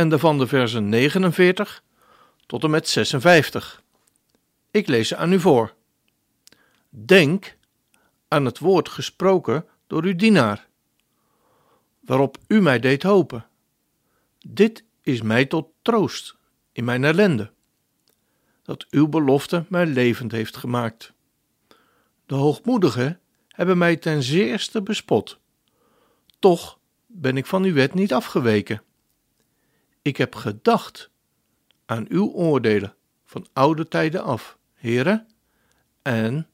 en daarvan de versen 49 tot en met 56. Ik lees ze aan u voor. Denk aan het woord gesproken door uw dienaar, waarop u mij deed hopen. Dit is mij tot troost in mijn ellende, dat uw belofte mij levend heeft gemaakt. De hoogmoedigen hebben mij ten zeerste bespot. Toch ben ik van uw wet niet afgeweken. Ik heb gedacht aan uw oordelen van oude tijden af, heren, en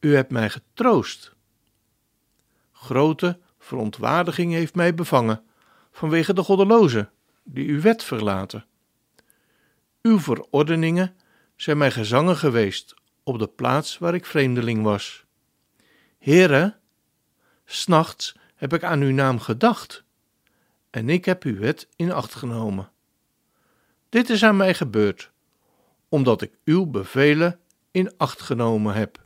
u hebt mij getroost. Grote verontwaardiging heeft mij bevangen vanwege de goddelozen die uw wet verlaten. Uw verordeningen zijn mij gezangen geweest op de plaats waar ik vreemdeling was. Heren, s'nachts heb ik aan uw naam gedacht en ik heb uw wet in acht genomen. Dit is aan mij gebeurd, omdat ik uw bevelen in acht genomen heb.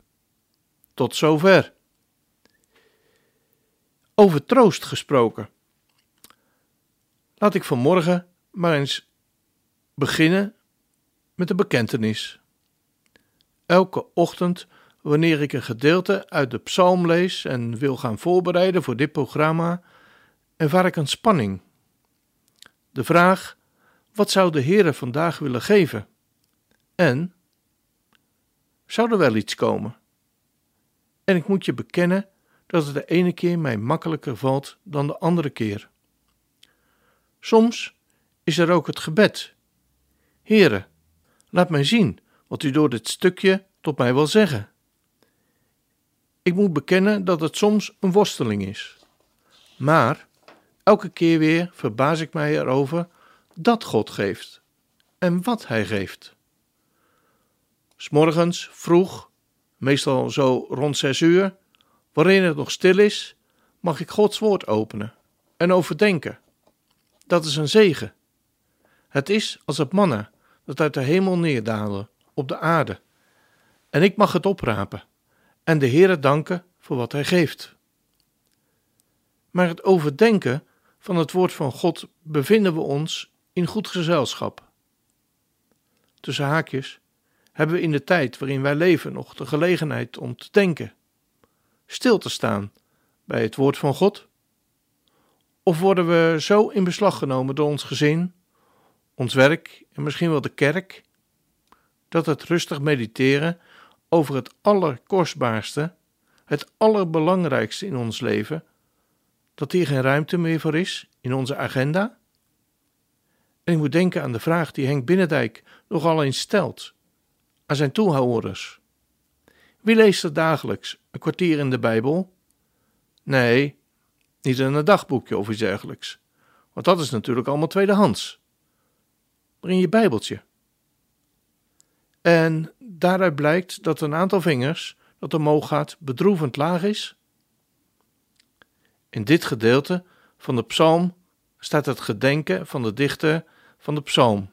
Tot zover. Over troost gesproken. Laat ik vanmorgen maar eens beginnen met een bekentenis. Elke ochtend, wanneer ik een gedeelte uit de psalm lees en wil gaan voorbereiden voor dit programma, ervaar ik een spanning. De vraag: wat zou de Heere vandaag willen geven? En zou er wel iets komen? En ik moet je bekennen dat het de ene keer mij makkelijker valt dan de andere keer. Soms is er ook het gebed. Heere, laat mij zien wat u door dit stukje tot mij wil zeggen. Ik moet bekennen dat het soms een worsteling is. Maar elke keer weer verbaas ik mij erover dat God geeft en wat Hij geeft. S'morgens vroeg, meestal zo rond zes uur, waarin het nog stil is, mag ik Gods woord openen en overdenken. Dat is een zegen. Het is als het manna dat uit de hemel neerdaalde op de aarde. En ik mag het oprapen en de Heere danken voor wat Hij geeft. Maar het overdenken van het woord van God bevinden we ons in goed gezelschap. Tussen haakjes hebben we in de tijd waarin wij leven nog de gelegenheid om te denken, stil te staan bij het woord van God? Of worden we zo in beslag genomen door ons gezin, ons werk en misschien wel de kerk, dat het rustig mediteren over het allerkostbaarste, het allerbelangrijkste in ons leven, dat hier geen ruimte meer voor is in onze agenda? En ik moet denken aan de vraag die Henk Binnendijk nogal eens stelt aan zijn toehouders. Wie leest er dagelijks een kwartier in de Bijbel? Nee, niet in een dagboekje of iets dergelijks, want dat is natuurlijk allemaal tweedehands. In je Bijbeltje. En daaruit blijkt dat een aantal vingers dat omhoog gaat bedroevend laag is. In dit gedeelte van de psalm staat het gedenken van de dichter van de psalm.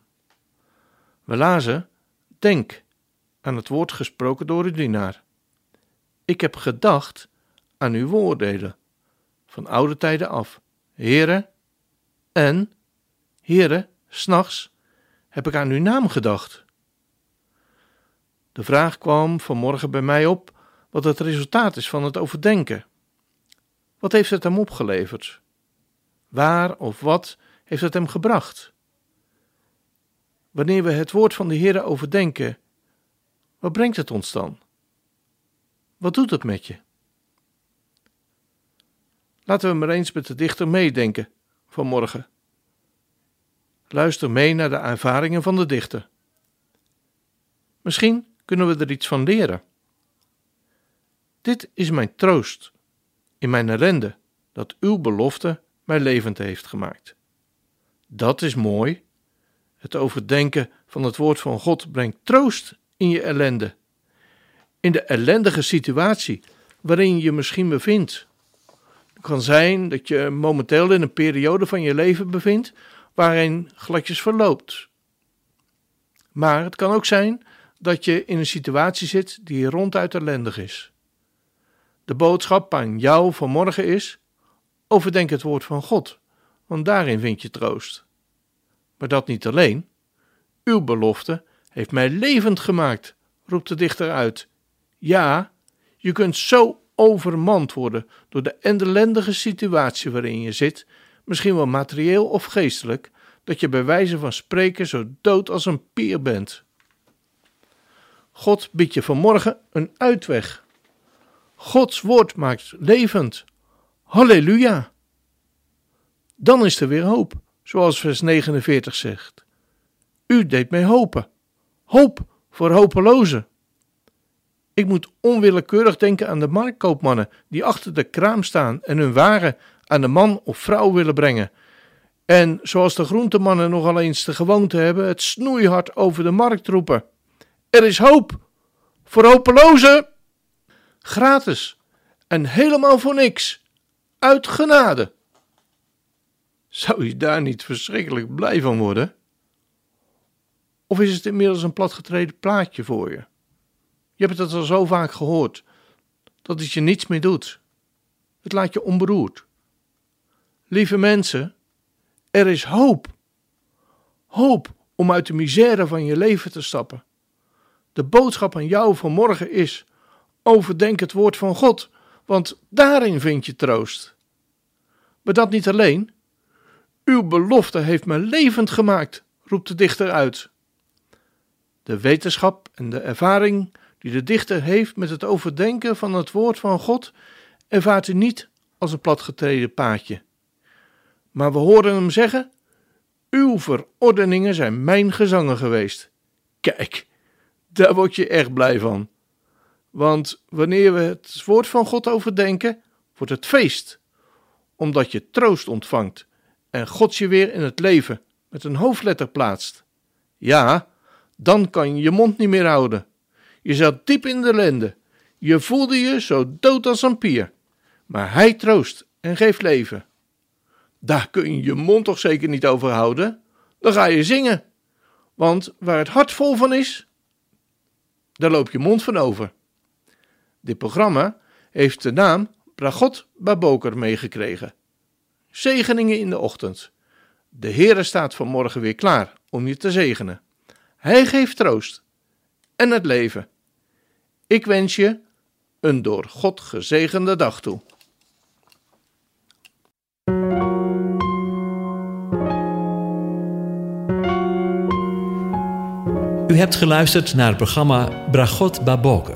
We lazen: Denk aan het woord gesproken door uw dienaar. Ik heb gedacht aan uw woordelen van oude tijden af. Heren, en, heren, s'nachts heb ik aan uw naam gedacht. De vraag kwam vanmorgen bij mij op wat het resultaat is van het overdenken. Wat heeft het hem opgeleverd? Waar of wat heeft het hem gebracht? Wanneer we het woord van de Heer overdenken, wat brengt het ons dan? Wat doet het met je? Laten we maar eens met de dichter meedenken vanmorgen. Luister mee naar de ervaringen van de dichter. Misschien kunnen we er iets van leren. Dit is mijn troost in mijn ellende, dat uw belofte mij levend heeft gemaakt. Dat is mooi. Het overdenken van het woord van God brengt troost in je ellende. In de ellendige situatie waarin je je misschien bevindt. Het kan zijn dat je momenteel in een periode van je leven bevindt waarin gladjes verloopt. Maar het kan ook zijn dat je in een situatie zit die ronduit ellendig is. De boodschap aan jou vanmorgen is: overdenk het woord van God, want daarin vind je troost. Maar dat niet alleen. Uw belofte heeft mij levend gemaakt, roept de dichter uit. Ja, je kunt zo overmand worden door de ellendige situatie waarin je zit, misschien wel materieel of geestelijk, dat je bij wijze van spreken zo dood als een pier bent. God biedt je vanmorgen een uitweg. Gods woord maakt levend. Halleluja! Dan is er weer hoop, zoals vers 49 zegt. U deed mij hopen. Hoop voor hopelozen. Ik moet onwillekeurig denken aan de marktkoopmannen die achter de kraam staan en hun waren aan de man of vrouw willen brengen. En zoals de groentemannen nogal eens de gewoonte hebben, het snoeihard over de markt roepen. Er is hoop voor hopelozen. Gratis en helemaal voor niks. Uit genade. Zou je daar niet verschrikkelijk blij van worden? Of is het inmiddels een platgetreden plaatje voor je? Je hebt het al zo vaak gehoord dat het je niets meer doet. Het laat je onberoerd. Lieve mensen, er is hoop. Hoop om uit de misère van je leven te stappen. De boodschap aan jou vanmorgen is: overdenk het woord van God, want daarin vind je troost. Maar dat niet alleen. Uw belofte heeft me levend gemaakt, roept de dichter uit. De wetenschap en de ervaring die de dichter heeft met het overdenken van het woord van God, ervaart u niet als een platgetreden paadje. Maar we horen hem zeggen: Uw verordeningen zijn mijn gezangen geweest. Kijk, daar word je echt blij van. Want wanneer we het woord van God overdenken, wordt het feest, omdat je troost ontvangt en God je weer in het leven met een hoofdletter plaatst. Ja, dan kan je je mond niet meer houden. Je zat diep in de lende. Je voelde je zo dood als een pier. Maar hij troost en geeft leven. Daar kun je je mond toch zeker niet over houden? Dan ga je zingen. Want waar het hart vol van is, daar loop je mond van over. Dit programma heeft de naam Bragot Baboker meegekregen. Zegeningen in de ochtend. De Heere staat vanmorgen weer klaar om je te zegenen. Hij geeft troost en het leven. Ik wens je een door God gezegende dag toe. U hebt geluisterd naar het programma Bragot Baboker.